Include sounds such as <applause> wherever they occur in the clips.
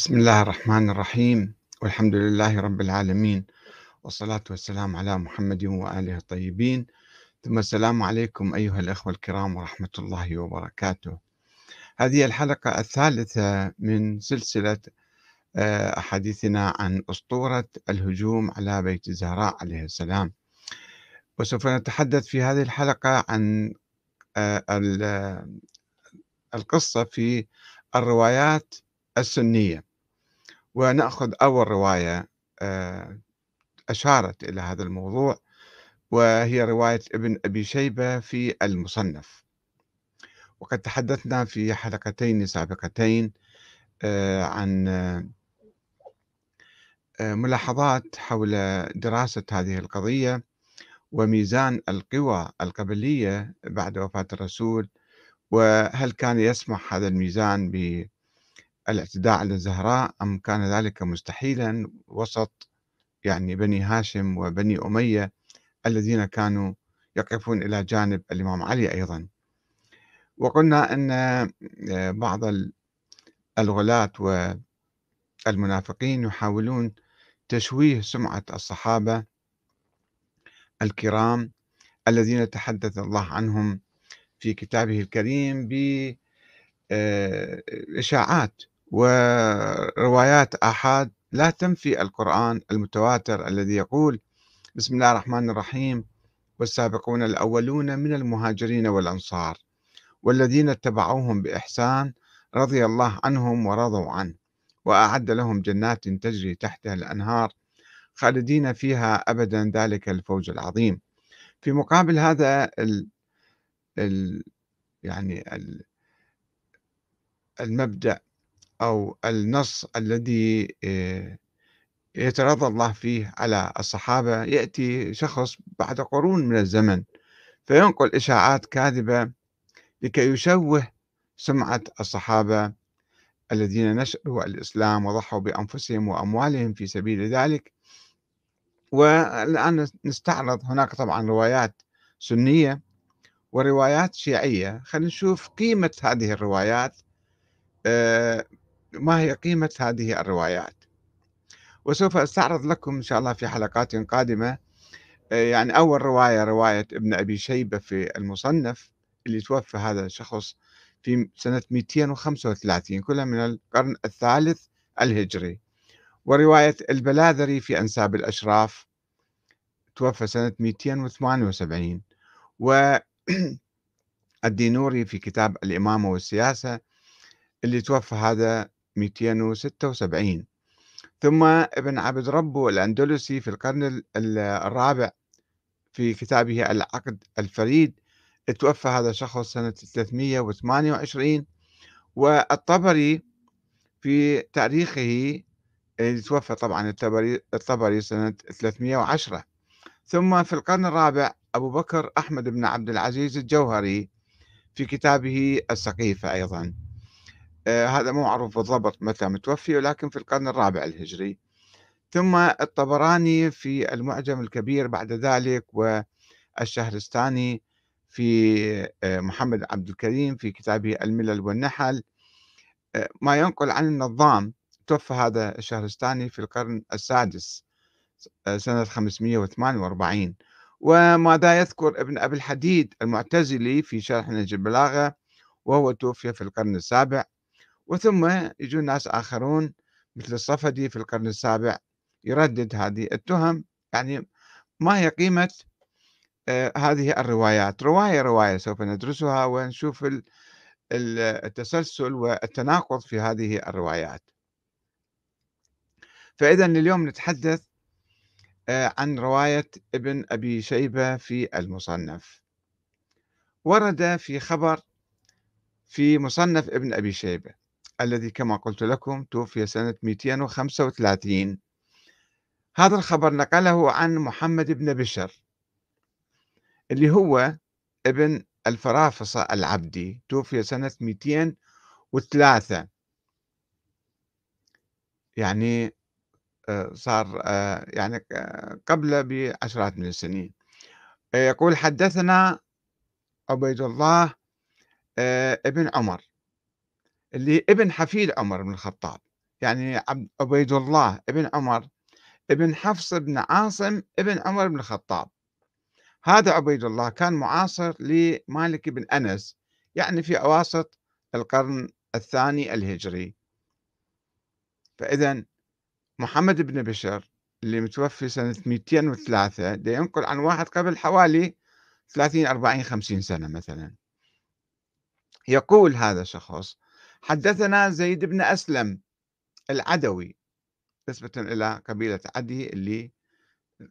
بسم الله الرحمن الرحيم. والحمد لله رب العالمين. والصلاة والسلام على محمد وآله الطيبين. ثم السلام عليكم أيها الأخوة الكرام ورحمة الله وبركاته. هذه الحلقة الثالثة من سلسلة آه، أحاديثنا عن أسطورة الهجوم على بيت الزهراء عليه السلام. وسوف نتحدث في هذه الحلقة عن آه، القصة في الروايات السنية. ونأخذ أول رواية آه، أشارت إلى هذا الموضوع وهي رواية ابن أبي شيبة في المصنف. وقد تحدثنا في حلقتين سابقتين آه، عن آه، ملاحظات حول دراسة هذه القضية وميزان القوى القبلية بعد وفاة الرسول وهل كان يسمح هذا الميزان الاعتداء على الزهراء أم كان ذلك مستحيلا وسط يعني بني هاشم وبني أمية الذين كانوا يقفون إلى جانب الإمام علي أيضا؟ وقلنا أن آه، بعض الغلاة والمنافقين يحاولون تشويه سمعة الصحابة الكرام الذين تحدث الله عنهم في كتابه الكريم بإشاعات وروايات آحاد لا تنفي القرآن المتواتر الذي يقول بسم الله الرحمن الرحيم والسابقون الأولون من المهاجرين والأنصار والذين اتبعوهم بإحسان رضي الله عنهم ورضوا عنه وأعد لهم جنات تجري تحتها الأنهار خالدين فيها أبدا ذلك الفوز العظيم. في مقابل هذا ال ال يعني ال المبدأ أو النص الذي آه، يترضى الله فيه على الصحابة يأتي شخص بعد قرون من الزمن فينقل إشاعات كاذبة لكي يشوه سمعة الصحابة الذين نشروا الإسلام وضحوا بأنفسهم وأموالهم في سبيل ذلك. والآن نستعرض هناك طبعا روايات سنية وروايات شيعية. خلينا نشوف قيمة هذه الروايات آه، ما هي قيمة هذه الروايات؟ وسوف أستعرض لكم إن شاء الله في حلقات قادمة آه، يعني أول رواية رواية ابن أبي شيبة في المصنف اللي توفى هذا الشخص في سنة 235 كلها من القرن الثالث الهجري. ورواية البلاذري في أنساب الأشراف توفى سنة 278 والدينوري في كتاب الإمامة والسياسة اللي توفى هذا 276 ثم ابن عبد ربه الأندلسي في القرن الرابع في كتابه العقد الفريد توفى هذا الشخص سنة 328 والطبري في تاريخه توفى طبعا الطبري, الطبري سنة 310 ثم في القرن الرابع أبو بكر أحمد بن عبد العزيز الجوهري في كتابه السقيفة أيضا. آه، هذا مو معروف بالضبط متى متوفي ولكن في القرن الرابع الهجري. ثم الطبراني في المعجم الكبير بعد ذلك والشهرستاني في آه، محمد عبد الكريم في كتابه الملل والنحل. آه، ما ينقل عن النظام توفى هذا الشهرستاني في القرن السادس سنة 548 وماذا يذكر ابن أبي الحديد المعتزلي في شرح نهج البلاغة؟ وهو توفي في القرن السابع. وثم يجون ناس آخرون مثل الصفدي في القرن السابع يردد هذه التهم. يعني ما هي قيمة آه، هذه الروايات؟ رواية رواية سوف ندرسها ونشوف التسلسل والتناقض في هذه الروايات. فإذا اليوم نتحدث آه، عن رواية ابن أبي شيبة في المصنف. ورد في خبر في مصنف ابن أبي شيبة. الذي كما قلت لكم توفي سنة 235 هذا الخبر نقله عن محمد بن بشر اللي هو ابن الفرافصة العبدي توفي سنة 203 يعني آه، صار آه، يعني آه، قبل بعشرات من السنين. يقول حدثنا عبيد الله ابن عمر اللي ابن حفيد عمر بن الخطاب يعني عبيد الله ابن عمر ابن حفص بن عاصم ابن عمر بن الخطاب. هذا عبيد الله كان معاصر لمالك بن أنس يعني في أواسط القرن الثاني الهجري. فإذا محمد بن بشر اللي متوفي سنة 203 ده ينقل عن واحد قبل حوالي 30 40 50 سنة مثلا. يقول هذا الشخص حدثنا زيد بن أسلم العدوي نسبة إلى قبيلة عدي اللي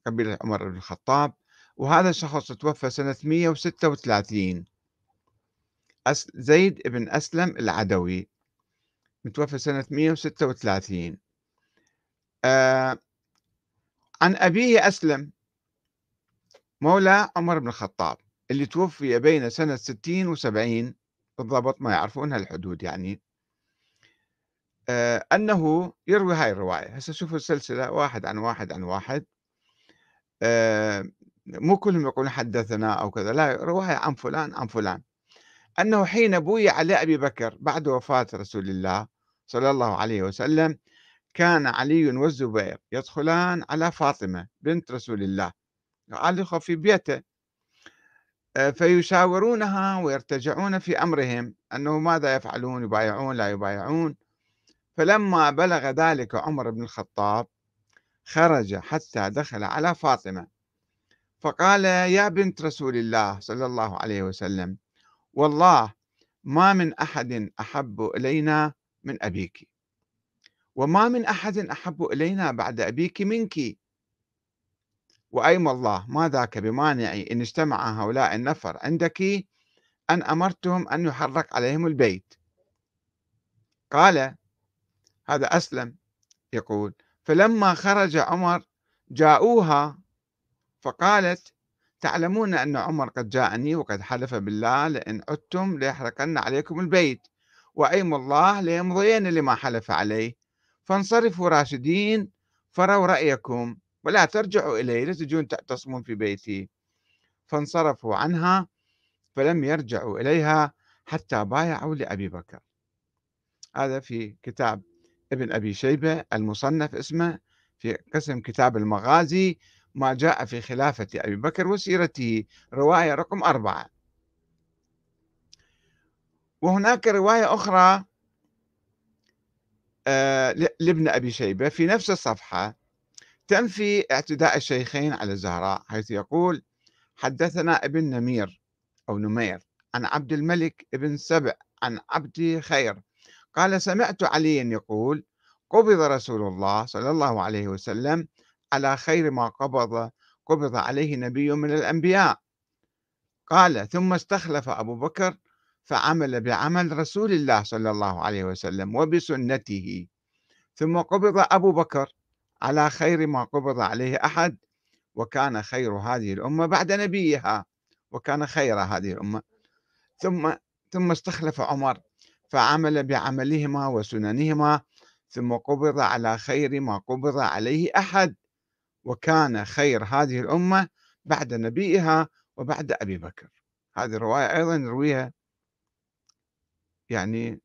قبيلة عمر بن الخطاب وهذا الشخص توفى سنة 136 زيد بن أسلم العدوي متوفى سنة 136 آه عن أبيه أسلم مولى عمر بن الخطاب اللي توفي بين سنة 60 و70 بالضبط ما يعرفون هالحدود يعني. آه أنه يروي هاي الرواية. هسه شوفوا السلسلة واحد عن واحد عن واحد. آه مو كلهم يقولون حدثنا أو كذا لا رواية عن فلان عن فلان. أنه حين بوي على أبي بكر بعد وفاة رسول الله صلى الله عليه وسلم كان علي والزبير يدخلان على فاطمة بنت رسول الله. علقوا في بيته. فيشاورونها ويرتجعون في أمرهم أنه ماذا يفعلون؟ يبايعون؟ لا يبايعون. فلما بلغ ذلك عمر بن الخطاب خرج حتى دخل على فاطمة. فقال يا بنت رسول الله صلى الله عليه وسلم والله ما من أحد أحب إلينا من أبيك وما من أحد أحب إلينا بعد أبيك منك. وأيم الله ما ذاك بمانع إن اجتمع هؤلاء النفر. عندك أن أمرتهم أن يحرق عليهم البيت. قال هذا أسلم. يقول فلما خرج عمر جاءوها فقالت تعلمون أن عمر قد جاءني وقد حلف بالله لئن عدتم ليحرقن عليكم البيت. وأيم الله ليمضين لما حلف عليه. فانصرفوا راشدين فروا رأيكم. ولا ترجعوا إليه لا تجون تعتصمون في بيتي. فانصرفوا عنها فلم يرجعوا إليها حتى بايعوا لأبي بكر. هذا في كتاب ابن أبي شيبة المصنف اسمه في قسم كتاب المغازي ما جاء في خلافة أبي بكر وسيرته. رواية رقم أربعة. وهناك رواية أخرى آه، لابن أبي شيبة في نفس الصفحة. تنفي اعتداء الشيخين على الزهراء حيث يقول حدثنا ابن نمير أو نمير عن عبد الملك ابن سبع عن عبد خير قال سمعت عليا يقول قبض رسول الله صلى الله عليه وسلم على خير ما قبض قبض عليه نبي من الأنبياء. قال ثم استخلف أبو بكر فعمل بعمل رسول الله صلى الله عليه وسلم وبسنته ثم قبض أبو بكر على خير ما قبض عليه أحد وكان خير هذه الأمة بعد نبيها وكان خير هذه الأمة. ثم ثم استخلف عمر فعمل بعملهما وسننهما ثم قبض على خير ما قبض عليه أحد وكان خير هذه الأمة بعد نبيها وبعد أبي بكر. هذه الرواية أيضا نرويها يعني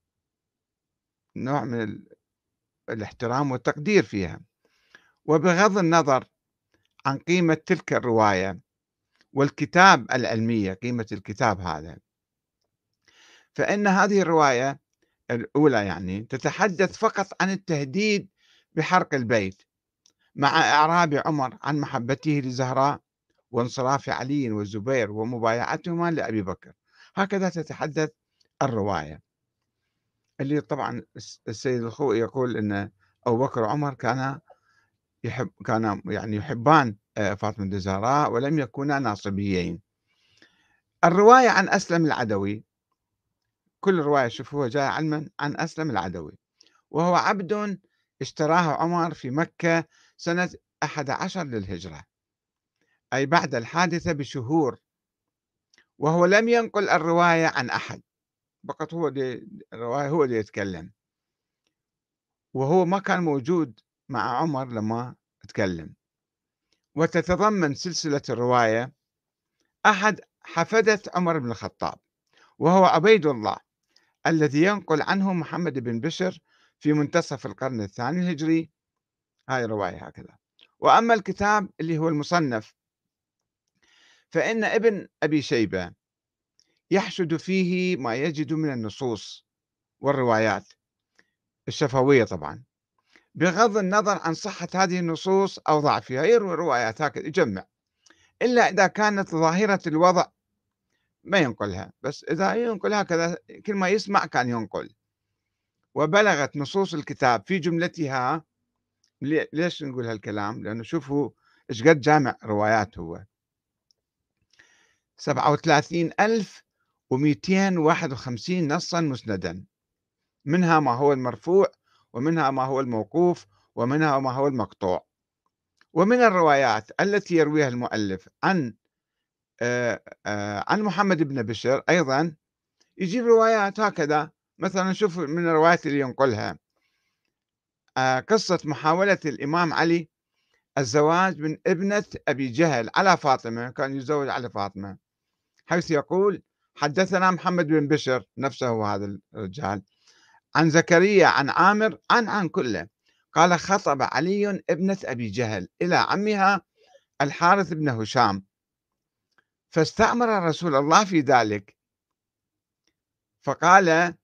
نوع من الاحترام والتقدير فيها. وبغض النظر عن قيمة تلك الرواية والكتاب العلمية قيمة الكتاب هذا فإن هذه الرواية الأولى يعني تتحدث فقط عن التهديد بحرق البيت مع إعراب عمر عن محبته لزهراء وانصراف علي والزبير ومبايعتهما لأبي بكر. هكذا تتحدث الرواية. اللي طبعا السيد الخوئي يقول أن أبو بكر وعمر كان يحب كان يعني يحبان آه، فاطمة الزهراء ولم يكونا ناصبيين. الرواية عن أسلم العدوي كل رواية شوفوها جاية علما عن أسلم العدوي وهو عبد اشتراه عمر في مكة سنة 11 للهجرة أي بعد الحادثة بشهور وهو لم ينقل الرواية عن أحد فقط هو دي الرواية هو اللي يتكلم وهو ما كان موجود مع عمر لما تكلم وتتضمن سلسلة الرواية أحد حفدة عمر بن الخطاب وهو عبيد الله الذي ينقل عنه محمد بن بشر في منتصف القرن الثاني الهجري. هاي الرواية هكذا. وأما الكتاب اللي هو المصنف فإن ابن أبي شيبة يحشد فيه ما يجد من النصوص والروايات. الشفوية طبعا. بغض النظر عن صحة هذه النصوص أو ضعفها يروي روايات هكذا يجمع إلا إذا كانت ظاهرة الوضع ما ينقلها بس إذا ينقل هكذا كل ما يسمع كان ينقل. وبلغت نصوص الكتاب في جملتها ليش نقول هالكلام؟ لأنه شوفوا إيش قد جامع روايات هو. 37251 نصا مسندا. منها ما هو المرفوع ومنها ما هو الموقوف ومنها ما هو المقطوع. ومن الروايات التي يرويها المؤلف عن آه، آه، عن محمد بن بشر أيضا يجيب روايات هكذا. مثلا شوف من الروايات اللي ينقلها. آه، قصة محاولة الإمام علي الزواج من ابنة أبي جهل على فاطمة كان يتزوج على فاطمة حيث يقول حدثنا محمد بن بشر نفسه هذا الرجال. عن زكريا عن عامر عن عن كله. قال خطب علي ابنة أبي جهل إلى عمها الحارث بن هشام. فاستأمر رسول الله في ذلك. فقال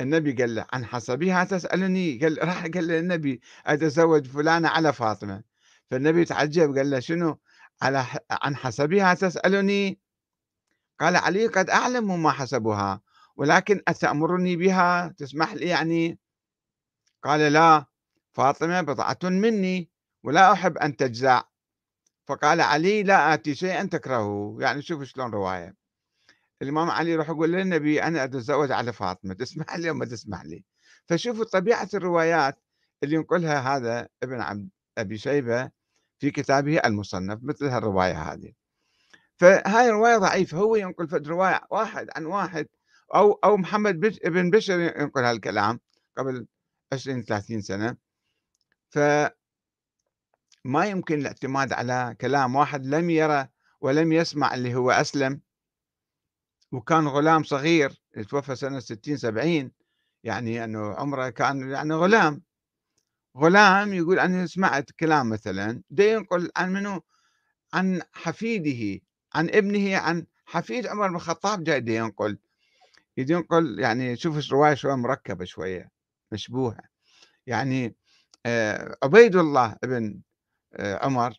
النبي قال له عن حسبها تسألني؟ قال راح. قال للنبي أتزوج فلانة على فاطمة. فالنبي تعجب قال له شنو؟ على عن حسبها تسألني؟ قال علي قد أعلم ما حسبها. ولكن أتأمرني بها؟ تسمح لي يعني؟ قال لا. فاطمة بضعة مني ولا أحب أن تجزع. فقال علي لا آتي شيئا تكرهه. يعني شوف شلون رواية. الإمام علي يروح يقول للنبي أنا أتزوج على فاطمة. <laughs> تسمح لي أو ما تسمح لي. فشوفوا طبيعة الروايات اللي ينقلها هذا ابن عبد أبي شيبة في كتابه المصنف مثل هالرواية هذه. فهاي الرواية ضعيفة. هو ينقل رواية واحد عن واحد أو أو محمد بن بشر ينقل هالكلام قبل 20 30 سنة. ف ما يمكن الاعتماد على كلام واحد لم يرى ولم يسمع اللي هو أسلم. وكان غلام صغير توفى سنة 60 70 يعني أنه عمره كان يعني غلام. غلام يقول أنا سمعت كلام مثلا ده ينقل عن منه عن حفيده عن ابنه عن حفيد عمر بن الخطاب جاي ينقل. ينقل يعني شوف الرواية شوية مركبة شوية مشبوهة. يعني آه، عبيد الله ابن آه، عمر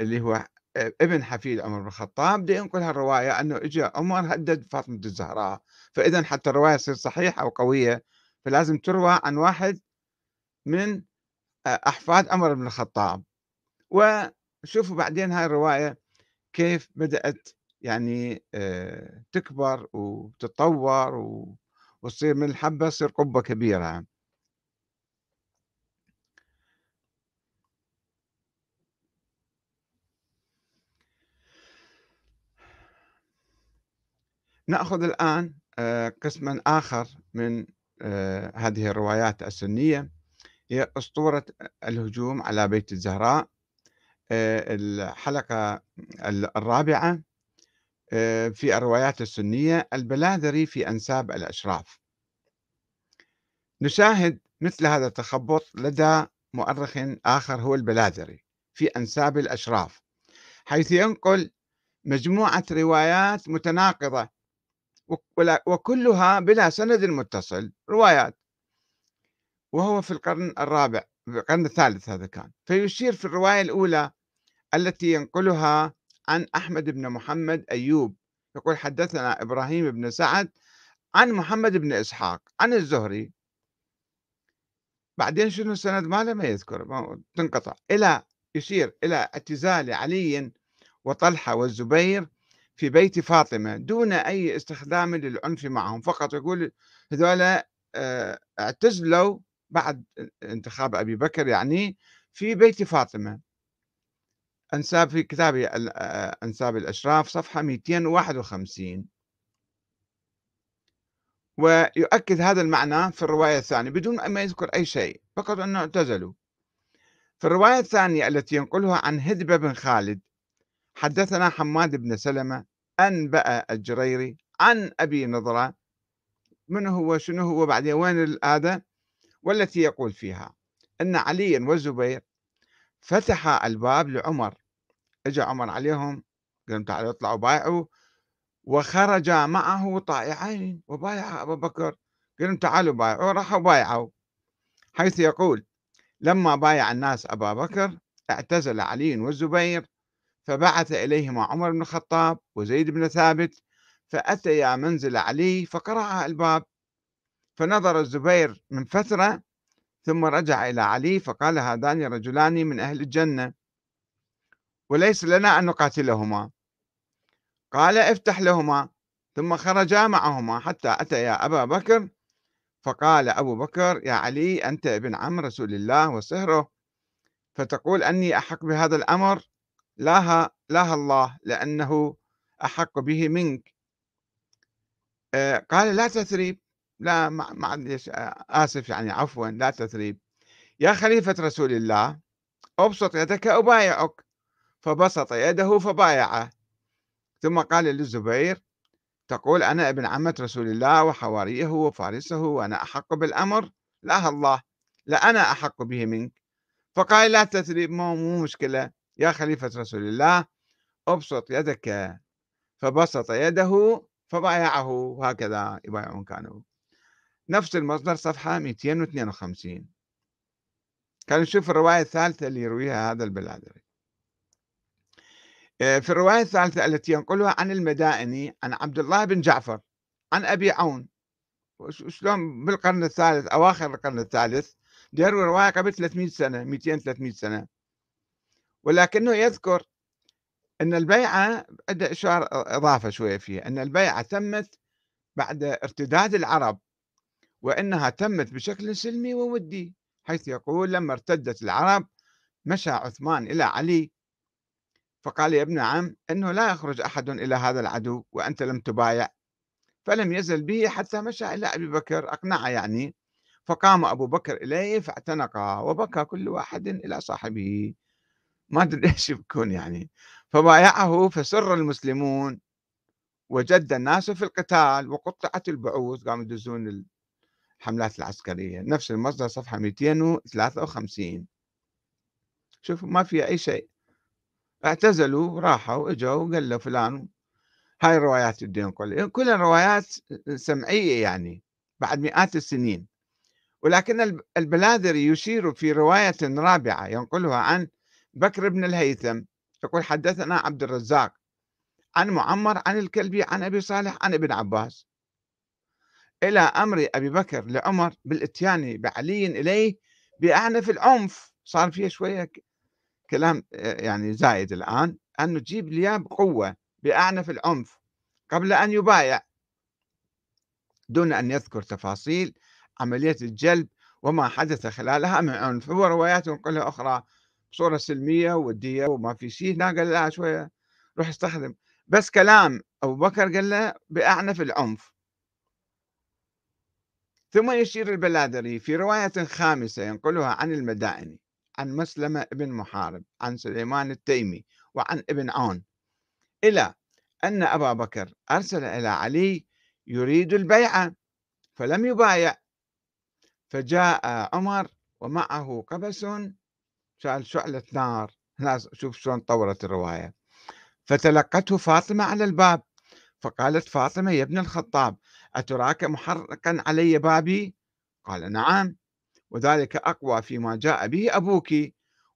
اللي هو آه، ابن حفيد عمر بن الخطاب بده ينقل هالرواية أنه إجا عمر هدد فاطمة الزهراء. فإذا حتى الرواية تصير صحيحة أو قوية فلازم تروى عن واحد من أحفاد عمر بن الخطاب. وشوفوا بعدين هاي الرواية كيف بدأت يعني تكبر وتتطور وتصير من الحبة تصير قبة كبيرة نأخذ الآن قسما آخر من هذه الروايات السنية. هي أسطورة الهجوم على بيت الزهراء. الحلقة الرابعة في الروايات السنية البلاذري في أنساب الأشراف. نشاهد مثل هذا التخبط لدى مؤرخ آخر هو البلاذري في أنساب الأشراف حيث ينقل مجموعة روايات متناقضة وكلها بلا سند متصل روايات. وهو في القرن الرابع القرن الثالث هذا كان. فيشير في الرواية الأولى التي ينقلها عن أحمد بن محمد أيوب. يقول حدثنا إبراهيم بن سعد عن محمد بن إسحاق عن الزهري. بعدين شنو السند ماله؟ ما يذكر تنقطع. إلى يشير إلى اعتزال علي وطلحة والزبير في بيت فاطمة دون أي استخدام للعنف معهم. فقط يقول هذولا آه، اعتزلوا بعد انتخاب أبي بكر يعني في بيت فاطمة. أنساب في كتاب آه، أنساب الأشراف صفحة 251 ويؤكد هذا المعنى في الرواية الثانية بدون أن يذكر أي شيء فقط أنه اعتزلوا. في الرواية الثانية التي ينقلها عن هدبة بن خالد حدثنا حماد بن سلمة أنبأ الجريري عن أبي نضرة من هو شنو هو بعدين وين هذا والتي يقول فيها أن عليا والزبير فتح الباب لعمر. اجى عمر عليهم قال تعالوا اطلعوا بايعوا وخرج معه طائعين وبايع أبا بكر. قال تعالوا بايعوا راحوا بايعوا. حيث يقول لما بايع الناس أبا بكر اعتزل علي والزبير فبعث إليهما عمر بن الخطاب وزيد بن ثابت فأتيا منزل علي فقرع الباب. فنظر الزبير من فترة ثم رجع إلى علي فقال هذان رجلان من أهل الجنة. وليس لنا أن نقاتلهما. قال افتح لهما. ثم خرجا معهما حتى أتيا أبا بكر. فقال أبو بكر يا علي أنت ابن عم رسول الله وصهره فتقول أني أحق بهذا الأمر. لاها لاها الله لأنه أحق به منك. آه، قال لا تثريب. لا معلش آسف يعني عفوا لا تثريب. يا خليفة رسول الله أبسط يدك أبايعك. فبسط يده فبايعه. ثم قال للزبير تقول أنا ابن عمة رسول الله وحواريه وفارسه وأنا أحق بالأمر؟ لا الله لا أنا أحق به منك. فقال لا تثريب مو, مشكلة. يا خليفة رسول الله أبسط يدك. فبسط يده فبايعه. هكذا يبايعون كانوا. نفس المصدر صفحة 252 كان نشوف الرواية الثالثة اللي يرويها هذا البلادري. آه، في الرواية الثالثة التي ينقلها عن المدائني عن عبد الله بن جعفر عن أبي عون. شلون بالقرن الثالث أواخر القرن الثالث يروي رواية قبل 300 سنة 200 300 سنة. ولكنه يذكر أن البيعة عنده إشارة إضافة شوية فيها أن البيعة تمت بعد ارتداد العرب. وأنها تمت بشكل سلمي وودي حيث يقول لما ارتدت العرب مشى عثمان إلى علي فقال يا ابن عم أنه لا يخرج أحد إلى هذا العدو وأنت لم تبايع. فلم يزل به حتى مشى إلى أبي بكر أقنعه يعني. فقام أبو بكر إليه فاعتنقه وبكى كل واحد إلى صاحبه. ما أدري <laughs> إيش يبكون يعني. فبايعه فسر المسلمون وجد الناس في القتال وقطعت البعوث قاموا يدزون الحملات العسكرية نفس المصدر صفحة 253 شوفوا ما في أي شيء. اعتزلوا راحوا إجوا وقال له فلان هاي الروايات الدين كلها. كلها روايات سمعية يعني بعد مئات السنين. ولكن البلاذري يشير في رواية رابعة ينقلها عن بكر بن الهيثم. يقول حدثنا عبد الرزاق عن معمر عن الكلبي عن أبي صالح عن ابن عباس. إلى أمر أبي بكر لعمر بالإتيان بعلي إليه بأعنف العنف. صار فيه شوية كلام يعني زايد الآن أنه تجيب لي بقوة بأعنف العنف قبل أن يبايع. دون أن يذكر تفاصيل عملية الجلب وما حدث خلالها من عنف هو نقلها أخرى بصورة سلمية ودية وما في شيء هنا قال لا شوية روح استخدم. بس كلام أبو بكر قال له بأعنف العنف. ثم يشير البلادري في رواية خامسة ينقلها عن المدائني عن مسلمة ابن محارب عن سليمان التيمي وعن ابن عون إلى أن أبا بكر أرسل إلى علي يريد البيعة فلم يبايع فجاء عمر ومعه قبس شال شعلة نار شوف شلون طورت الرواية فتلقته فاطمة على الباب فقالت فاطمة يا ابن الخطاب أتراك محرقا علي بابي؟ قال نعم. وذلك أقوى فيما جاء به أبوك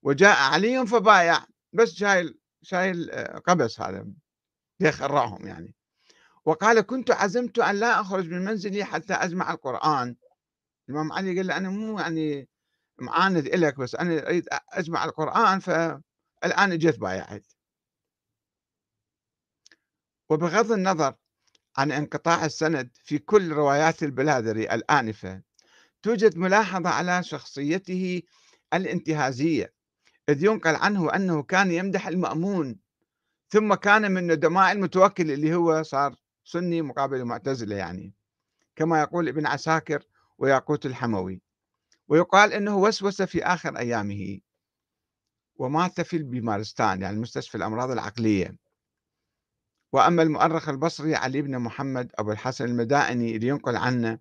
وجاء علي فبايع. بس شايل شايل آه، قبس هذا. يخرعهم يعني. وقال كنت عزمت أن لا أخرج من منزلي حتى أجمع القرآن. الإمام علي قال له أنا مو يعني معاند إلك بس أنا أريد أجمع القرآن فالآن اجيت بايعت. وبغض النظر عن انقطاع السند في كل روايات البلادري الآنفة. توجد ملاحظة على شخصيته الانتهازية إذ ينقل عنه أنه كان يمدح المأمون ثم كان من ندماء المتوكل اللي هو صار سني مقابل المعتزلة يعني كما يقول ابن عساكر وياقوت الحموي. ويقال أنه وسوس في آخر أيامه ومات في البيمارستان يعني مستشفى الأمراض العقلية. وأما المؤرخ البصري علي بن محمد أبو الحسن المدائني اللي ينقل عنه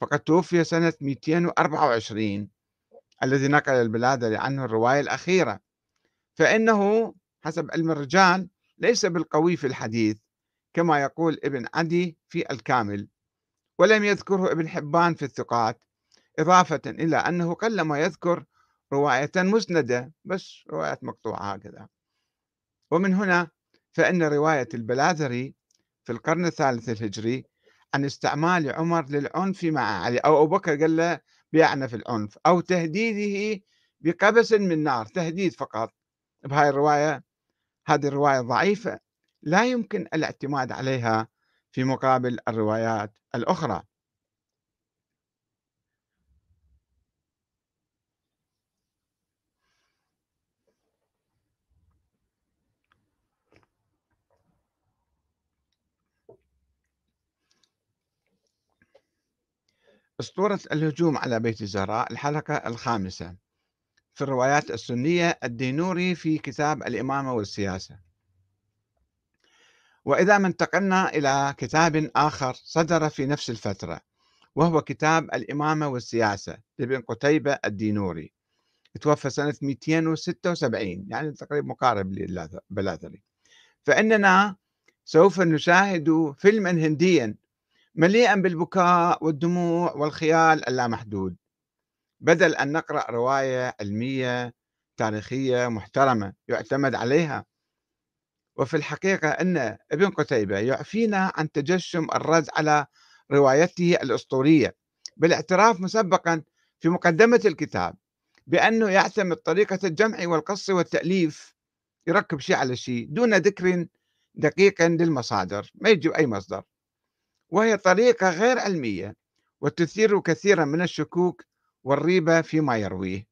فقد توفي سنة 224 الذي نقل البلادري عنه الرواية الأخيرة. فإنه حسب علم الرجال ليس بالقوي في الحديث كما يقول ابن عدي في الكامل ولم يذكره ابن حبان في الثقات إضافة إلى أنه قلما يذكر رواية مسندة بس روايات مقطوعة هكذا. ومن هنا فإن رواية البلاذري في القرن الثالث الهجري عن استعمال عمر للعنف مع علي أو أبو بكر قال له بيعنا في العنف أو تهديده بقبس من نار تهديد فقط. بهاي الرواية هذه الرواية ضعيفة لا يمكن الاعتماد عليها في مقابل الروايات الأخرى. أسطورة الهجوم على بيت الزهراء الحلقة الخامسة. في الروايات السنية الدينوري في كتاب الإمامة والسياسة. وإذا ما انتقلنا إلى كتاب آخر صدر في نفس الفترة وهو كتاب الإمامة والسياسة لابن قتيبة الدينوري. توفى سنة 276 يعني تقريبا مقارب للبلاثري فإننا سوف نشاهد فيلما هنديا مليئا بالبكاء والدموع والخيال اللامحدود. بدل أن نقرأ رواية علمية تاريخية محترمة يعتمد عليها. وفي الحقيقة أن ابن قتيبة يعفينا عن تجشم الرد على روايته الأسطورية بالاعتراف مسبقا في مقدمة الكتاب بأنه يعتمد طريقة الجمع والقص والتأليف يركب شيء على شيء دون ذكر دقيق للمصادر ما يجيب أي مصدر. وهي طريقة غير علمية وتثير كثيرا من الشكوك والريبة فيما يرويه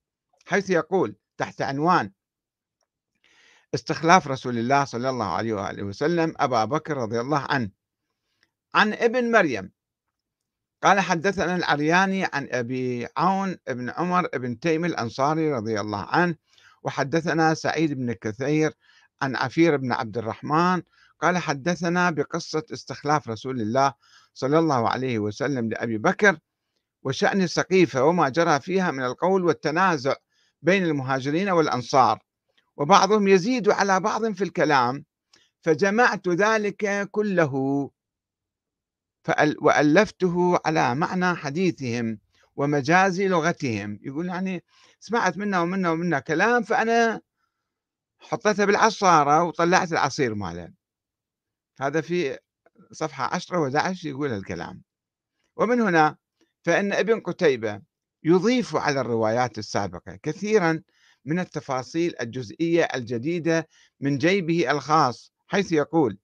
حيث يقول تحت عنوان استخلاف رسول الله صلى الله عليه وآله وسلم أبا بكر رضي الله عنه عن ابن مريم. قال حدثنا العرياني عن أبي عون بن عمر بن تيم الأنصاري رضي الله عنه وحدثنا سعيد بن كثير عن عفير بن عبد الرحمن قال حدثنا بقصة استخلاف رسول الله صلى الله عليه وسلم لأبي بكر وشأن السقيفة وما جرى فيها من القول والتنازع بين المهاجرين والأنصار وبعضهم يزيد على بعض في الكلام فجمعت ذلك كله وألفته على معنى حديثهم ومجاز لغتهم. يقول يعني سمعت منا ومنا ومنا كلام فأنا حطيتها بالعصارة وطلعت العصير ماله. هذا في صفحة 10 و11 يقول الكلام. ومن هنا فإن ابن قتيبة يضيف على الروايات السابقة كثيرا من التفاصيل الجزئية الجديدة من جيبه الخاص حيث يقول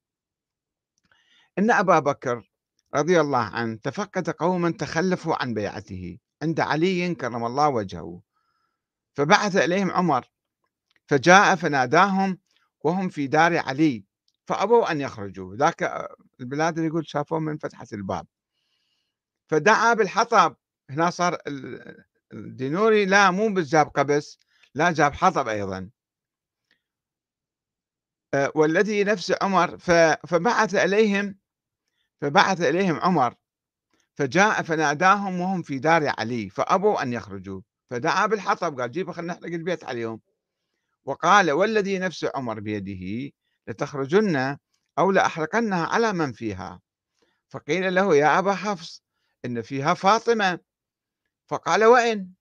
إن أبا بكر رضي الله عنه تفقد قوما تخلفوا عن بيعته عند علي كرم الله وجهه. فبعث إليهم عمر فجاء فناداهم وهم في دار علي فأبوا أن يخرجوا ذاك البلاد اللي يقول شافوه من فتحة الباب. فدعا بالحطب. هنا صار الدينوري لا مو بس جاب قبس لا جاب حطب أيضا. آه، والذي نفس عمر فبعث إليهم فبعث إليهم عمر. فجاء فناداهم وهم في دار علي. فأبوا أن يخرجوا فدعا بالحطب. قال جيبوا خلينا نحرق البيت عليهم. وقال والذي نفس عمر بيده لتخرجن أو لأحرقنها على من فيها. فقيل له يا أبا حفص إن فيها فاطمة. فقال وين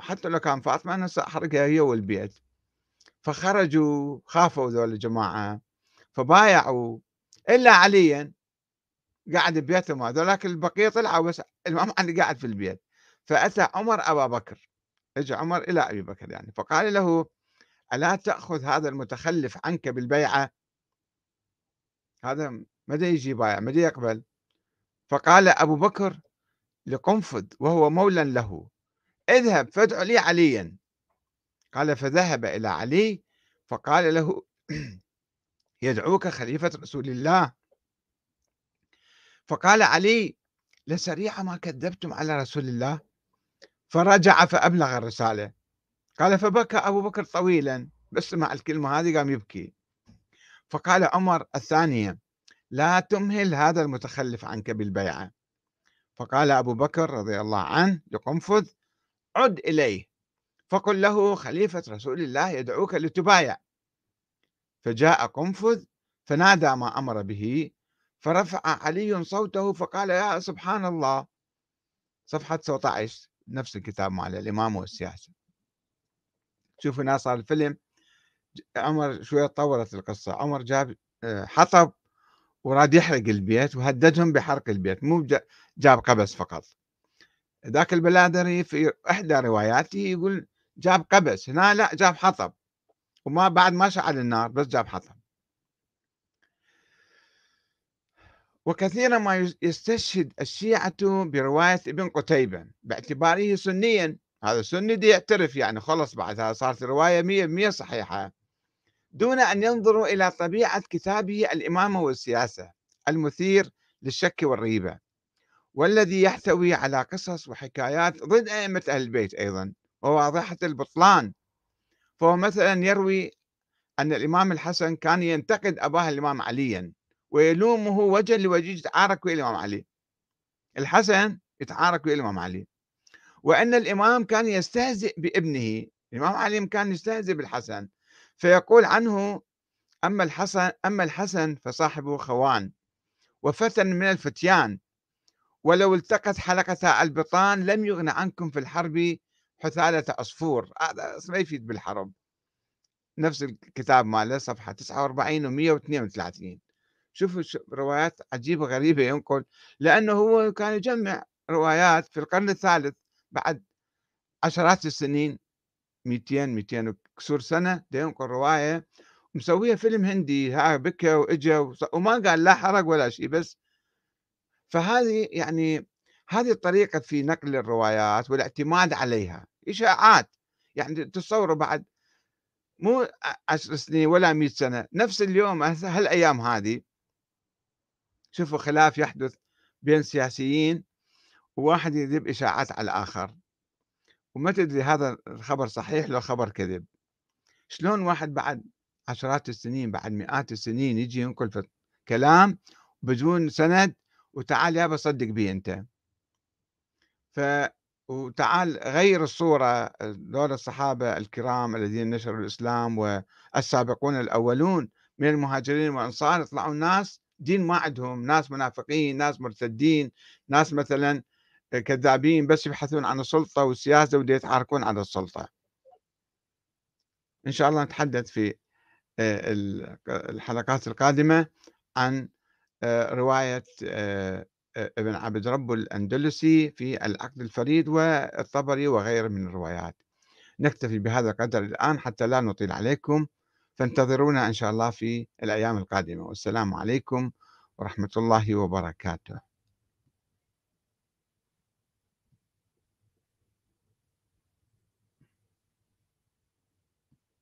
حتى لو كان فاطمة أنا سأحرقها هي والبيت. فخرجوا خافوا ذول الجماعة فبايعوا. إلا عليا قاعد ببيتهم هذولاك البقية طلعوا بس الإمام علي <laughs> قاعد في البيت. فأتى عمر أبا بكر. اجى عمر إلى أبي بكر يعني. فقال له ألا تأخذ هذا المتخلف عنك بالبيعة؟ هذا مدى يجي بايع؟ مدى يقبل؟ فقال أبو بكر لقنفذ وهو مولى له اذهب فادع لي عليا. قال فذهب إلى علي فقال له <clears throat> يدعوك خليفة رسول الله؟ فقال علي لسريع ما كذبتم على رسول الله؟ فرجع فأبلغ الرسالة. قال فبكى أبو بكر طويلا بس مع الكلمة هذه قام يبكي. فقال عمر الثانية لا تمهل هذا المتخلف عنك بالبيعة. فقال أبو بكر رضي الله عنه لقنفذ عد إليه فقل له خليفة رسول الله يدعوك لتبايع. فجاء قنفذ فنادى ما أمر به فرفع علي صوته فقال يا سبحان الله. صفحة 19 نفس الكتاب مال الإمام والسياسة. شوفوا ناس صار الفيلم عمر شوية طورت القصة عمر جاب آه، حطب وراد يحرق البيت وهددهم بحرق البيت مو جاب قبس فقط. ذاك البلادري في إحدى رواياته يقول جاب قبس هنا لا جاب حطب. وما بعد ما شعل النار بس جاب حطب. وكثيرا ما يستشهد الشيعة برواية ابن قتيبة باعتباره سنيا. هذا سني دي يعترف يعني خلص بعدها صارت رواية مية مية صحيحة. دون أن ينظروا إلى طبيعة كتابه الإمامة والسياسة المثير للشك والريبة والذي يحتوي على قصص وحكايات ضد أئمة أهل البيت أيضا وواضحة البطلان. فهو مثلا يروي أن الإمام الحسن كان ينتقد أباه الإمام عليا ويلومه وجها لوجه يتعارك الإمام علي. الحسن يتعارك الإمام علي. وأن الإمام كان يستهزئ بابنه الإمام علي كان يستهزئ بالحسن فيقول عنه أما الحسن أما الحسن فصاحبه خوان وفتى من الفتيان ولو التقت حلقة البطان لم يغن عنكم في الحرب حثالة عصفور هذا ما يفيد بالحرب. نفس الكتاب ماله صفحة 49 و 132 شوفوا روايات عجيبة غريبة ينقل لأنه هو كان يجمع روايات في القرن الثالث. بعد عشرات السنين 200 200 وكسور سنة ينقل رواية مسويها فيلم هندي ها بكى وإجا وما قال لا حرق ولا شيء بس فهذه يعني هذه الطريقة في نقل الروايات والاعتماد عليها إشاعات يعني تصوروا بعد مو عشر سنين ولا مئة سنة نفس اليوم هالأيام هذه شوفوا خلاف يحدث بين سياسيين وواحد يذيب إشاعات على الآخر وما تدري هذا الخبر صحيح لو خبر كذب. شلون واحد بعد عشرات السنين بعد مئات السنين يجي ينقل كلام بدون سند وتعال يا بصدق بي أنت. ف وتعال غير الصورة دول الصحابة الكرام الذين نشروا الإسلام والسابقون الأولون من المهاجرين والأنصار يطلعوا ناس دين ما عندهم ناس منافقين ناس مرتدين ناس مثلا كذابين بس يبحثون عن السلطة والسياسة ودي يتعاركون على السلطة. إن شاء الله نتحدث في آه، الحلقات القادمة عن آه، رواية آه، ابن عبد رب الأندلسي في العقد الفريد والطبري وغيره من الروايات. نكتفي بهذا القدر الآن حتى لا نطيل عليكم. فانتظرونا إن شاء الله في الأيام القادمة. والسلام عليكم ورحمة الله وبركاته.